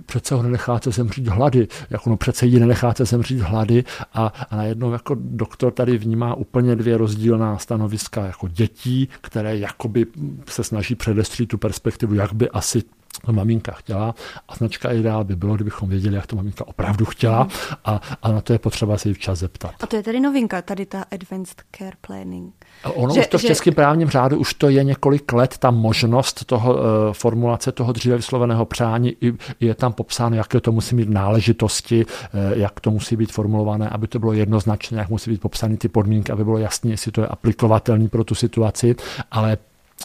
přece ho nenecháte zemřít hlady, jako no přece ji nenecháte zemřít hlady a, a najednou jako doktor tady vnímá úplně dvě rozdílná stanoviska jako dětí, které jakoby se snaží předestřít tu perspektivu, jak by asi to maminka chtěla a značka ideál by bylo, kdybychom věděli, jak to maminka opravdu chtěla a, a na to je potřeba se jí včas zeptat. A to je tedy novinka, tady ta Advanced Care Planning. A ono že, už to v českém že... právním řádu už to je několik let, ta možnost toho uh, formulace toho dříve vysloveného přání, i, je tam popsáno, jaké to musí mít náležitosti, uh, jak to musí být formulované, aby to bylo jednoznačné, jak musí být popsány ty podmínky, aby bylo jasné, jestli to je aplikovatelný pro tu situaci, ale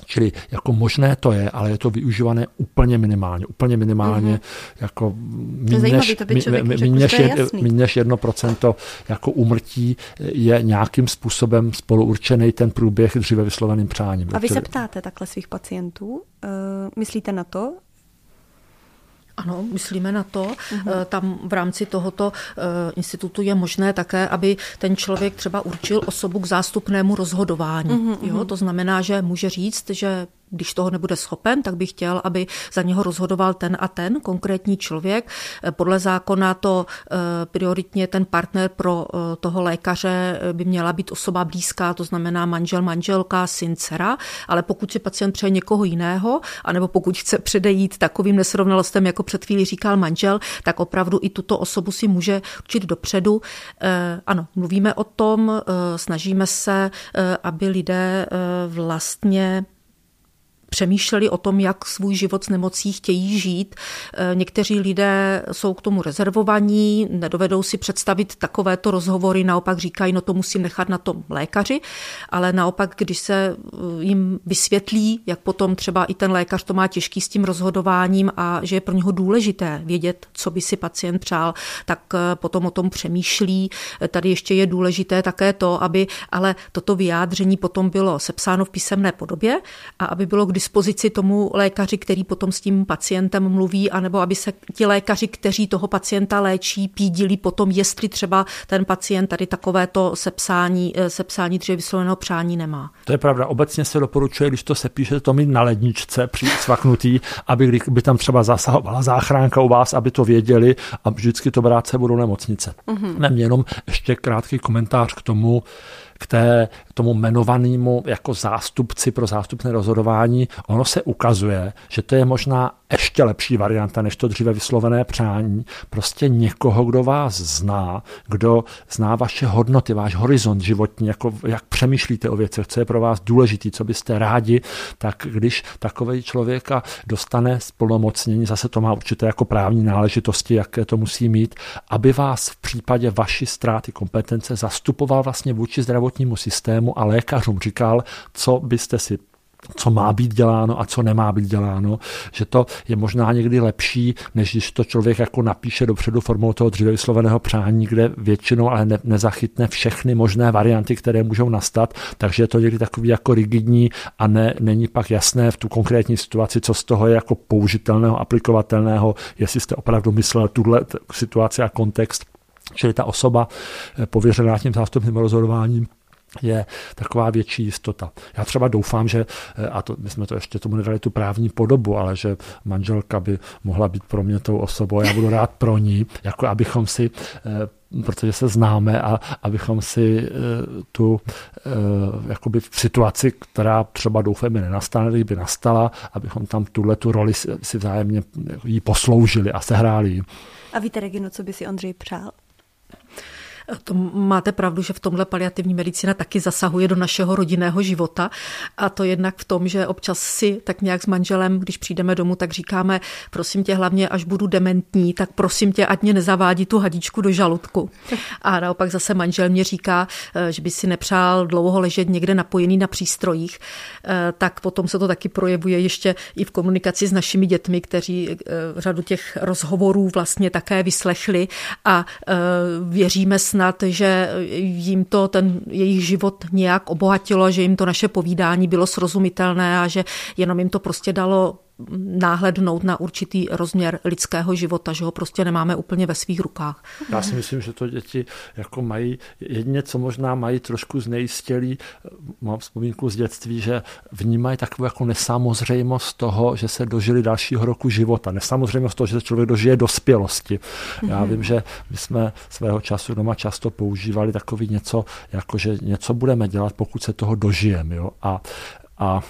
Čili jako možné to je, ale je to využívané úplně minimálně. Úplně minimálně mm-hmm. jako méně než jedno procento jako umrtí je nějakým způsobem spoluurčený ten průběh dříve vysloveným přáním. A vy se ptáte takhle svých pacientů? Uh, myslíte na to, ano, myslíme na to. Uh-huh. Tam v rámci tohoto eh, institutu je možné také, aby ten člověk třeba určil osobu k zástupnému rozhodování. Uh-huh. Jo, to znamená, že může říct, že když toho nebude schopen, tak bych chtěl, aby za něho rozhodoval ten a ten konkrétní člověk. Podle zákona to eh, prioritně ten partner pro eh, toho lékaře by měla být osoba blízká, to znamená manžel, manželka, syn, dcera, ale pokud si pacient přeje někoho jiného, anebo pokud chce předejít takovým nesrovnalostem, jako před chvíli říkal manžel, tak opravdu i tuto osobu si může určit dopředu. Eh, ano, mluvíme o tom, snažíme se, aby lidé vlastně přemýšleli o tom, jak svůj život s nemocí chtějí žít. Eh, někteří lidé jsou k tomu rezervovaní, nedovedou si představit takovéto rozhovory, naopak říkají, no to musím nechat na tom lékaři, ale naopak, když se eh, jim vysvětlí, jak potom třeba i ten lékař to má těžký s tím rozhodováním a že je pro něho důležité vědět, co by si pacient přál, tak eh, potom o tom přemýšlí. Tady ještě je důležité také to, aby ale toto vyjádření potom bylo sepsáno v písemné podobě a aby bylo k dispozici tomu lékaři, který potom s tím pacientem mluví, anebo aby se ti lékaři, kteří toho pacienta léčí, pídili potom, jestli třeba ten pacient tady takovéto sepsání, eh, sepsání dříve vysloveného přání nemá. To je pravda. Obecně se doporučuje, když to se píše, to mít na ledničce při svaknutý, aby by tam třeba zasahovala záchránka u vás, aby to věděli a vždycky to brát se budou nemocnice. Mm-hmm. Nem jenom ještě krátký komentář k tomu, k té, tomu jmenovanému jako zástupci pro zástupné rozhodování, ono se ukazuje, že to je možná ještě lepší varianta, než to dříve vyslovené přání. Prostě někoho, kdo vás zná, kdo zná vaše hodnoty, váš horizont životní, jako, jak přemýšlíte o věcech, co je pro vás důležitý, co byste rádi, tak když takový člověka dostane splnomocnění, zase to má určité jako právní náležitosti, jaké to musí mít, aby vás v případě vaší ztráty kompetence zastupoval vlastně vůči zdravotnímu systému a lékařům říkal, co byste si co má být děláno a co nemá být děláno, že to je možná někdy lepší, než když to člověk jako napíše dopředu formou toho dříve vysloveného přání, kde většinou ale ne, nezachytne všechny možné varianty, které můžou nastat, takže je to někdy takový jako rigidní a ne, není pak jasné v tu konkrétní situaci, co z toho je jako použitelného, aplikovatelného, jestli jste opravdu myslel tuhle situaci a kontext, čili ta osoba eh, pověřená tím zástupným rozhodováním je taková větší jistota. Já třeba doufám, že, eh, a to, my jsme to ještě tomu nedali tu právní podobu, ale že manželka by mohla být pro mě tou osobou, já budu rád pro ní, jako abychom si eh, protože se známe a abychom si eh, tu jakoby v situaci, která třeba doufáme nenastane, kdyby nastala, abychom tam tuhle tu roli si vzájemně jí posloužili a sehráli. A víte, Regino, co by si Ondřej přál? To máte pravdu, že v tomhle paliativní medicína taky zasahuje do našeho rodinného života. A to jednak v tom, že občas si tak nějak s manželem, když přijdeme domů, tak říkáme, prosím tě, hlavně až budu dementní, tak prosím tě, ať mě nezavádí tu hadičku do žaludku. A naopak zase manžel mě říká, eh, že by si nepřál dlouho ležet někde napojený na přístrojích, eh, tak potom se to taky projevuje ještě i v komunikaci s našimi dětmi, kteří eh, řadu těch rozhovorů vlastně také vyslechli. A věříme s snad, že jim to ten jejich život nějak obohatilo, že jim to naše povídání bylo srozumitelné a že jenom jim to prostě dalo náhlednout na určitý rozměr lidského života, že ho prostě nemáme úplně ve svých rukách. Já si myslím, že to děti jako mají, jedině co možná mají trošku znejistělý, mám vzpomínku z dětství, že vnímají takovou jako nesamozřejmost toho, že se dožili dalšího roku života. Nesamozřejmost toho, že se člověk dožije dospělosti. Já mhm. vím, že my jsme svého času doma často používali takový něco, jako že něco budeme dělat, pokud se toho dožijeme. Jo? A, a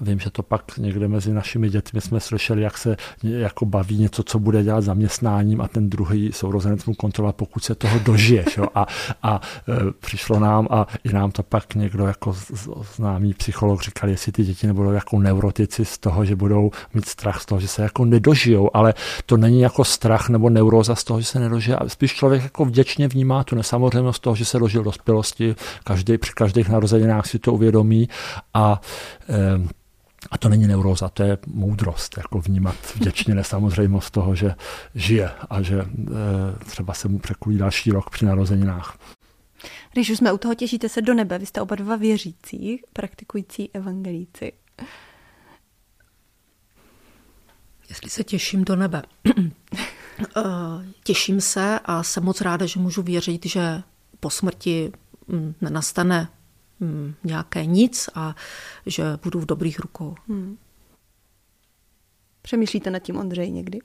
Vím, že to pak někde mezi našimi dětmi jsme slyšeli, jak se jako baví něco, co bude dělat zaměstnáním a ten druhý sourozenec mu kontrolovat, pokud se toho dožiješ. Jo? A, a e, přišlo nám a i nám to pak někdo jako známý psycholog říkal, jestli ty děti nebudou jako neurotici z toho, že budou mít strach z toho, že se jako nedožijou, ale to není jako strach nebo neuroza z toho, že se nedožije. A spíš člověk jako vděčně vnímá tu nesamozřejmost toho, že se dožil dospělosti, každý, při každých narozeninách si to uvědomí a e, a to není neuróza, to je moudrost, jako vnímat vděčně nesamozřejmost toho, že žije a že e, třeba se mu překulí další rok při narozeninách. Když už jsme u toho, těšíte se do nebe. Vy jste oba dva věřící, praktikující evangelíci. Jestli se těším do nebe. Eh, těším se a jsem moc ráda, že můžu věřit, že po smrti mm, nenastane nějaké nic a že budu v dobrých rukou. Hmm. Přemýšlíte nad tím, Ondřej, někdy?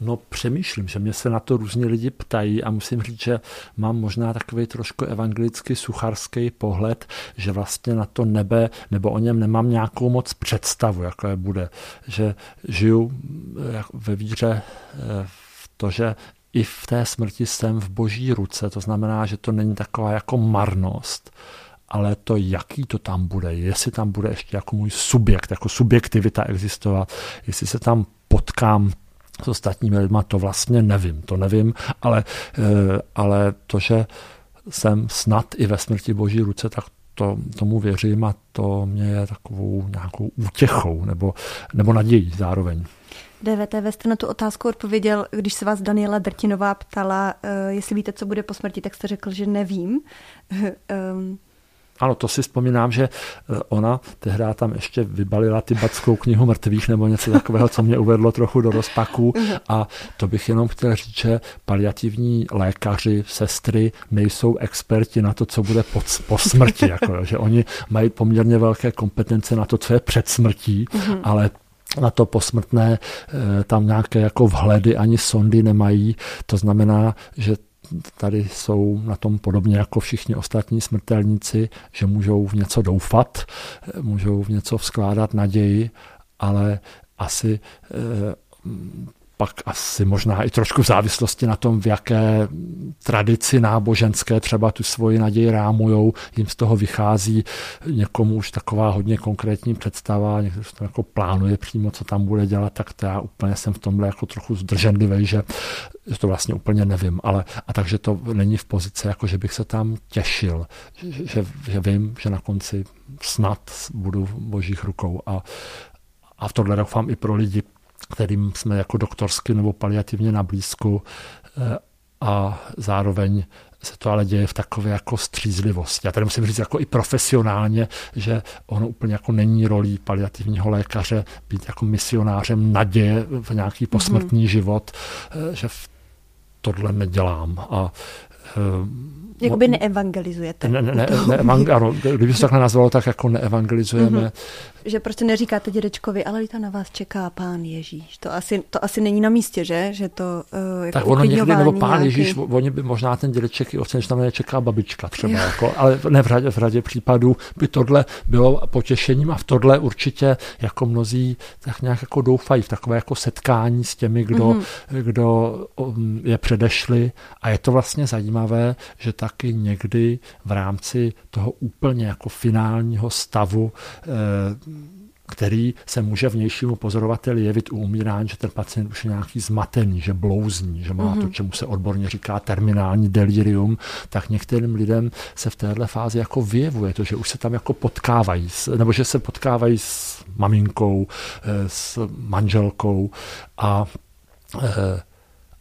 No přemýšlím, že mě se na to různě lidi ptají a musím říct, že mám možná takový trošku evangelický sucharský pohled, že vlastně na to nebe nebo o něm nemám nějakou moc představu, jaké bude. Že žiju eh, ve víře eh, v to, že i v té smrti jsem v boží ruce, to znamená, že to není taková jako marnost, ale to, jaký to tam bude, jestli tam bude ještě jako můj subjekt, jako subjektivita existovat, jestli se tam potkám s ostatními lidmi, to vlastně nevím, to nevím, ale, eh, ale to, že jsem snad i ve smrti boží ruce, tak to, tomu věřím a to mě je takovou nějakou útěchou nebo, nebo nadějí zároveň. DVTV jste na tu otázku odpověděl, když se vás Daniela Drtinová ptala, uh, jestli víte, co bude po smrti, tak jste řekl, že nevím. um, ano, to si vzpomínám, že eh, ona tehdy tam ještě vybalila batskou knihu mrtvých nebo něco takového, co mě uvedlo trochu do rozpaku. Mhm. A to bych jenom chtěl říct, že paliativní lékaři, sestry nejsou experti na to, co bude po, po smrti. Jako, že oni mají poměrně velké kompetence na to, co je před smrtí, mhm. ale na to posmrtné eh, tam nějaké jako vhledy ani sondy nemají. To znamená, že tady jsou na tom podobně jako všichni ostatní smrtelníci, že můžou v něco doufat, můžou v něco vzkládat naději, ale asi eh, pak asi možná i trošku v závislosti na tom, v jaké tradici náboženské třeba tu svoji naději rámujou, jim z toho vychází někomu už taková hodně konkrétní představa, někdo to jako plánuje přímo, co tam bude dělat, tak to já úplně jsem v tomhle jako trochu zdrženlivý, že, to vlastně úplně nevím, ale a takže to není v pozici, jako že bych se tam těšil, že, že, že vím, že na konci snad budu v božích rukou a, a v tohle doufám i pro lidi, kterým jsme jako doktorsky nebo paliativně na blízku eh, a zároveň se to ale děje v takové jako střízlivosti. Já tady musím říct jako i profesionálně, že ono úplně jako není rolí paliativního lékaře být jako misionářem naděje v nějaký posmrtný mm-hmm. život, eh, že tohle nedělám. A eh, Jakoby neevangelizujete. Ne, ne, ne, ne, ano, kdyby se takhle nazvalo, tak jako neevangelizujeme. Mm-hmm. Že prostě neříkáte dědečkovi, ale ta na vás čeká pán Ježíš. To asi, to asi není na místě, že? že to, uh, jako tak ono někdy, nebo pán nějaký... Ježíš, oni by možná ten dědeček i ocenil, že tam čeká babička třeba. Jako, ale ne v řadě, v řadě případů by tohle bylo potěšením a v tohle určitě jako mnozí tak nějak jako doufají v takové jako setkání s těmi, kdo, mm-hmm. kdo um, je předešli a je to vlastně zajímavé, že ta taky někdy v rámci toho úplně jako finálního stavu eh, který se může vnějšímu pozorovateli jevit u umírání, že ten pacient už je nějaký zmatený, že blouzní, že má mm-hmm. to, mhm. čemu se odborně říká terminální delirium, tak některým lidem se v téhle fázi jako vyjevuje to, že už se tam jako potkávají, nebo že se potkávají s maminkou, eh, s manželkou a eh,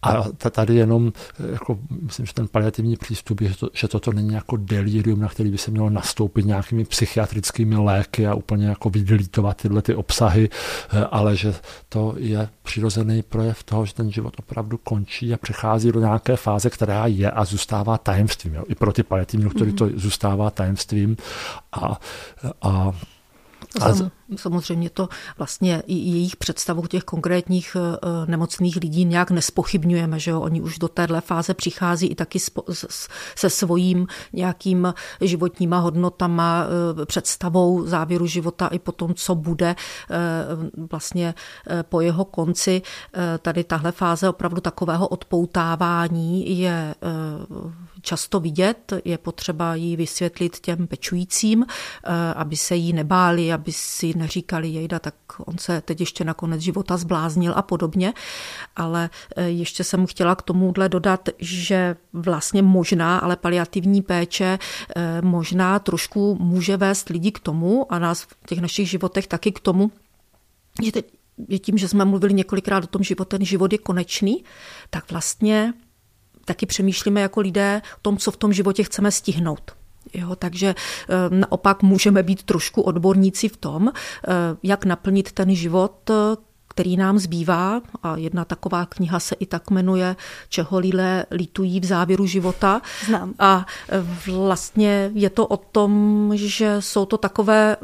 a tady jenom, eh, jako, myslím, že ten paliativní přístup je, že, to, že toto není jako delirium, na který by se mělo nastoupit nějakými psychiatrickými léky a úplně jako vydlítovat tyhle ty obsahy, eh, ale že to je přirozený projev toho, že ten život opravdu končí a přechází do nějaké fáze, která je a zůstává tajemstvím. Jo? I pro ty paliativní, který to zůstává tajemstvím. A, a a samozřejmě to vlastně i jejich představu těch konkrétních eh, nemocných lidí nějak nespochybňujeme, že jo? Oni už do téhle fáze přichází i taky se svojím nějakým životníma hodnotama, eh, představou závěru života i po tom, co bude eh, vlastně po jeho konci. Tady tahle fáze opravdu takového odpoutávání je často vidět, je potřeba jí vysvětlit těm pečujícím, aby se jí nebáli, aby si neříkali jejda, tak on se teď ještě na konec života zbláznil a podobně. Ale e, ještě jsem chtěla k tomuhle dodat, že vlastně možná, ale paliativní péče e, možná trošku může vést lidi k tomu a nás v těch našich životech taky k tomu, že teď, je tím, že jsme mluvili několikrát o tom, že ten život je konečný, tak vlastně taky přemýšlíme jako lidé o tom, co v tom životě chceme stihnout. Jo, takže eh, naopak můžeme být trošku odborníci v tom, eh, jak naplnit ten život, který nám zbývá. A jedna taková kniha se i tak jmenuje Čeho lidé litují v závěru života. Znám. A eh, vlastně je to o tom, že jsou to takové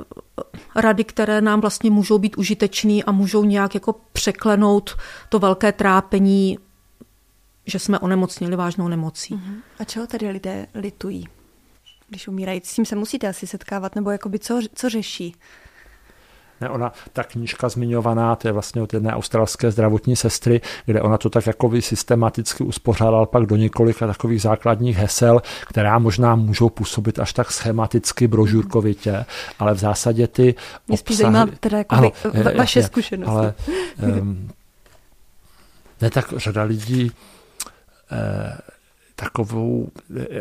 rady, které nám vlastně můžou být užitečné a můžou nějak jako překlenout to velké trápení, že jsme onemocnili vážnou nemocí. Uh-huh. A čeho tady lidé litují? Když umírají. S tím se musíte asi setkávat, nebo jakoby co, co řeší? Ne, ona, ta knížka zmiňovaná, to je vlastně od jedné australské zdravotní sestry, kde ona to tak jako systematicky uspořádala pak do několika takových základních hesel, která možná můžou působit až tak schematicky, brožurkovitě, ale v zásadě ty Mě spíš zajímá teda jako ano, va- vaše zkušenosti. Ale um, ne tak řada lidí eh, takovou,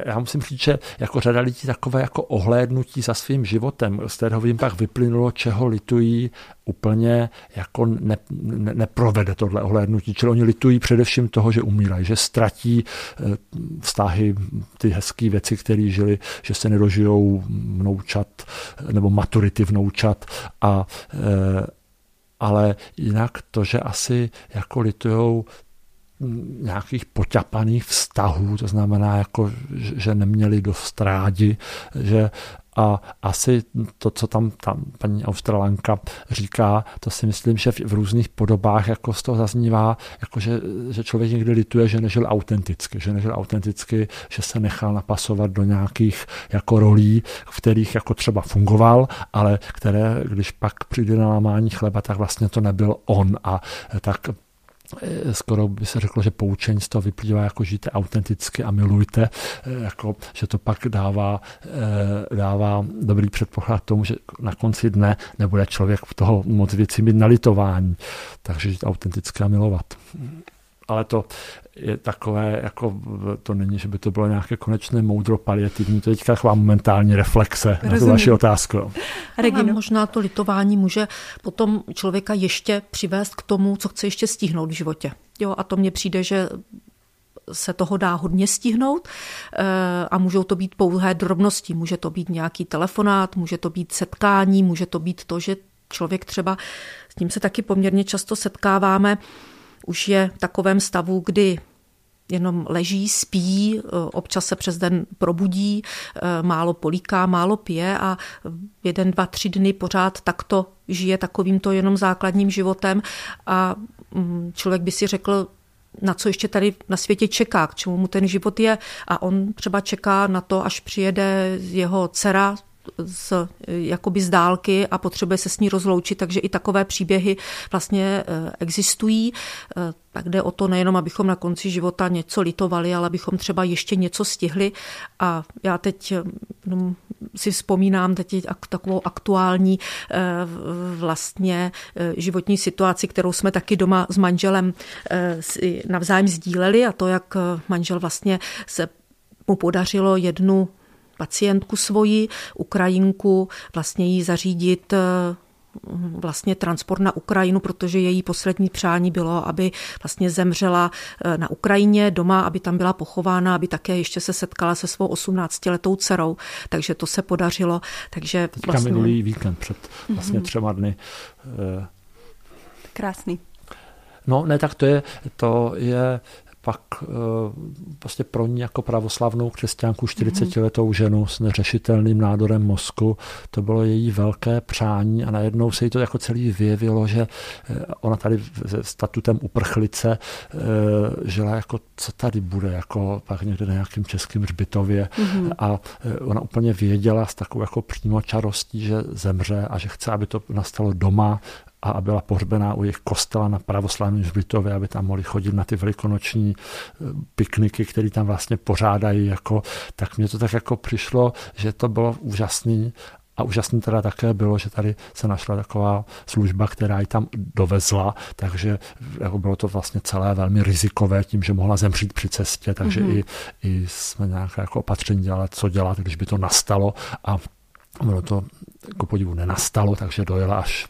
já musím říct, že jako řada lidí takové jako ohlédnutí za svým životem, z kterého jim pak vyplynulo, čeho litují, úplně jako ne, ne, neprovede tohle ohlédnutí. Čili oni litují především toho, že umírají, že ztratí eh, vztahy, ty hezké věci, které žili, že se nedožijou vnoučat nebo maturity vnoučat a eh, ale jinak to, že asi jako litujou nějakých poťapaných vztahů, to znamená, jako, že neměli dost rádi, že a asi to, co tam, tam paní Australanka říká, to si myslím, že v, v různých podobách jako z toho zaznívá, jako že, že člověk někdy lituje, že nežil autenticky, že nežil autenticky, že se nechal napasovat do nějakých jako rolí, v kterých jako třeba fungoval, ale které, když pak přijde na lámání chleba, tak vlastně to nebyl on. A tak Eh, skoro by se řeklo, že poučení z toho vyplývá, jako žijte autenticky a milujte, eh, jako, že to pak dává, eh, dává dobrý předpoklad tomu, že na konci dne nebude člověk toho moc věcí mít nalitování. Takže žít autenticky a milovat ale to je takové, jako to není, že by to bylo nějaké konečné moudro paliativní, to je teďka taková momentální reflexe Rozumím. na tu vaši otázku. Regino. možná to litování může potom člověka ještě přivést k tomu, co chce ještě stihnout v životě. Jo, a to mně přijde, že se toho dá hodně stihnout eh, a můžou to být pouhé drobnosti. Může to být nějaký telefonát, může to být setkání, může to být to, že člověk třeba, s tím se taky poměrně často setkáváme, už je v takovém stavu, kdy jenom leží, spí, občas se přes den probudí, málo políká, málo pije a jeden, dva, tři dny pořád takto žije takovýmto jenom základním životem a mm, člověk by si řekl, na co ještě tady na světě čeká, k čemu mu ten život je. A on třeba čeká na to, až přijede jeho dcera z, jakoby z dálky a potřebuje se s ní rozloučit, takže i takové příběhy vlastně eh, existují. Eh, tak jde o to nejenom, abychom na konci života něco litovali, ale abychom třeba ještě něco stihli. A já teď no, si vzpomínám teď takovou aktuální vlastně životní situaci, kterou jsme taky doma s manželem navzájem sdíleli a to, jak manžel vlastně se mu podařilo jednu pacientku svoji, Ukrajinku, vlastně jí zařídit eh, vlastně transport na Ukrajinu, protože její poslední přání bylo, aby vlastně zemřela eh, na Ukrajině doma, aby tam byla pochována, aby také ještě se setkala se svou 18-letou dcerou, takže to se podařilo. Takže Teďka vlastně... minulý víkend před vlastně mm-hmm. třema dny. Eh, Krásný. No, ne, tak to je, to je pak eh, prostě pro ní jako pravoslavnou křesťanku 40-letou mhm. ženu s neřešitelným nádorem mozku, to bylo její velké přání a najednou se jí to jako celý vyjevilo, že eh, ona tady se statutem uprchlice eh, žila jako, co tady bude, jako pak někde na nějakém českém hřbitově mm-hmm. a ona úplně věděla s takovou jako přímočarostí, že zemře a že chce, aby to nastalo doma a byla pohřbená u jejich kostela na pravoslavním hřbitově, aby tam mohli chodit na ty velikonoční eh, pikniky, které tam vlastně pořádají. Jako, tak mně to tak jako přišlo, že to bylo úžasný a úžasný teda také bylo, že tady se našla taková služba, která ji tam dovezla, takže jako bylo to vlastně celé velmi rizikové tím, že mohla zemřít při cestě, takže mm-hmm. i, i jsme nějaké jako opatření dělali, co dělat, když by to nastalo a bylo to jako podivu nenastalo, takže dojela až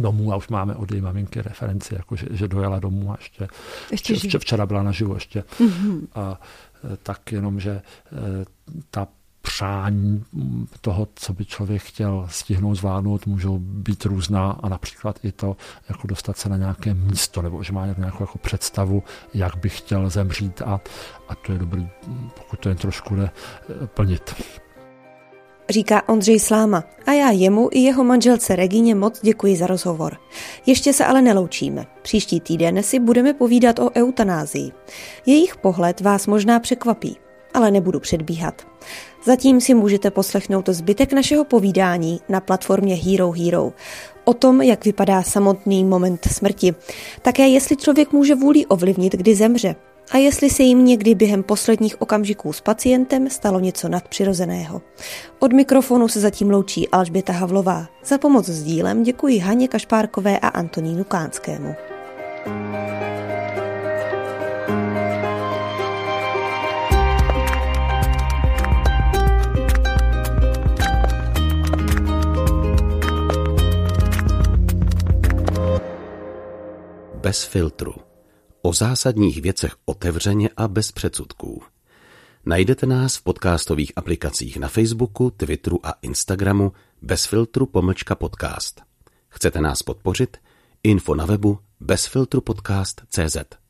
domů a už máme od její maminky referenci, jako že, že dojela domů a ještě, ještě včera, včera byla naživu ještě. Mm-hmm. A e, tak jenom, že e, ta přání toho, co by člověk chtěl stihnout, zvládnout, můžou být různá a například i to, jako dostat se na nějaké místo, nebo že má nějakou jako představu, jak by chtěl zemřít a, a to je dobrý, pokud to jen trošku jde e, plnit říká Ondřej Sláma a já jemu i jeho manželce Regině moc děkuji za rozhovor. Ještě se ale neloučíme. Příští týden si budeme povídat o eutanázii. Jejich pohled vás možná překvapí, ale nebudu předbíhat. Zatím si můžete poslechnout zbytek našeho povídání na platformě Hero Hero o tom, jak vypadá samotný moment smrti. Také jestli člověk může vůli ovlivnit, kdy zemře, a jestli se jim někdy během posledních okamžiků s pacientem stalo něco nadpřirozeného. Od mikrofonu se zatím loučí Alžběta Havlová. Za pomoc s dílem děkuji Haně Kašpárkové a Antonínu Kánskému. Bez filtru. O zásadních věcech otevřeně a bez předsudků. Najdete nás v podcastových aplikacích na Facebooku, Twitteru a Instagramu bez filtru pomlčka podcast. Chcete nás podpořit? Info na webu bezfiltrupodcast.cz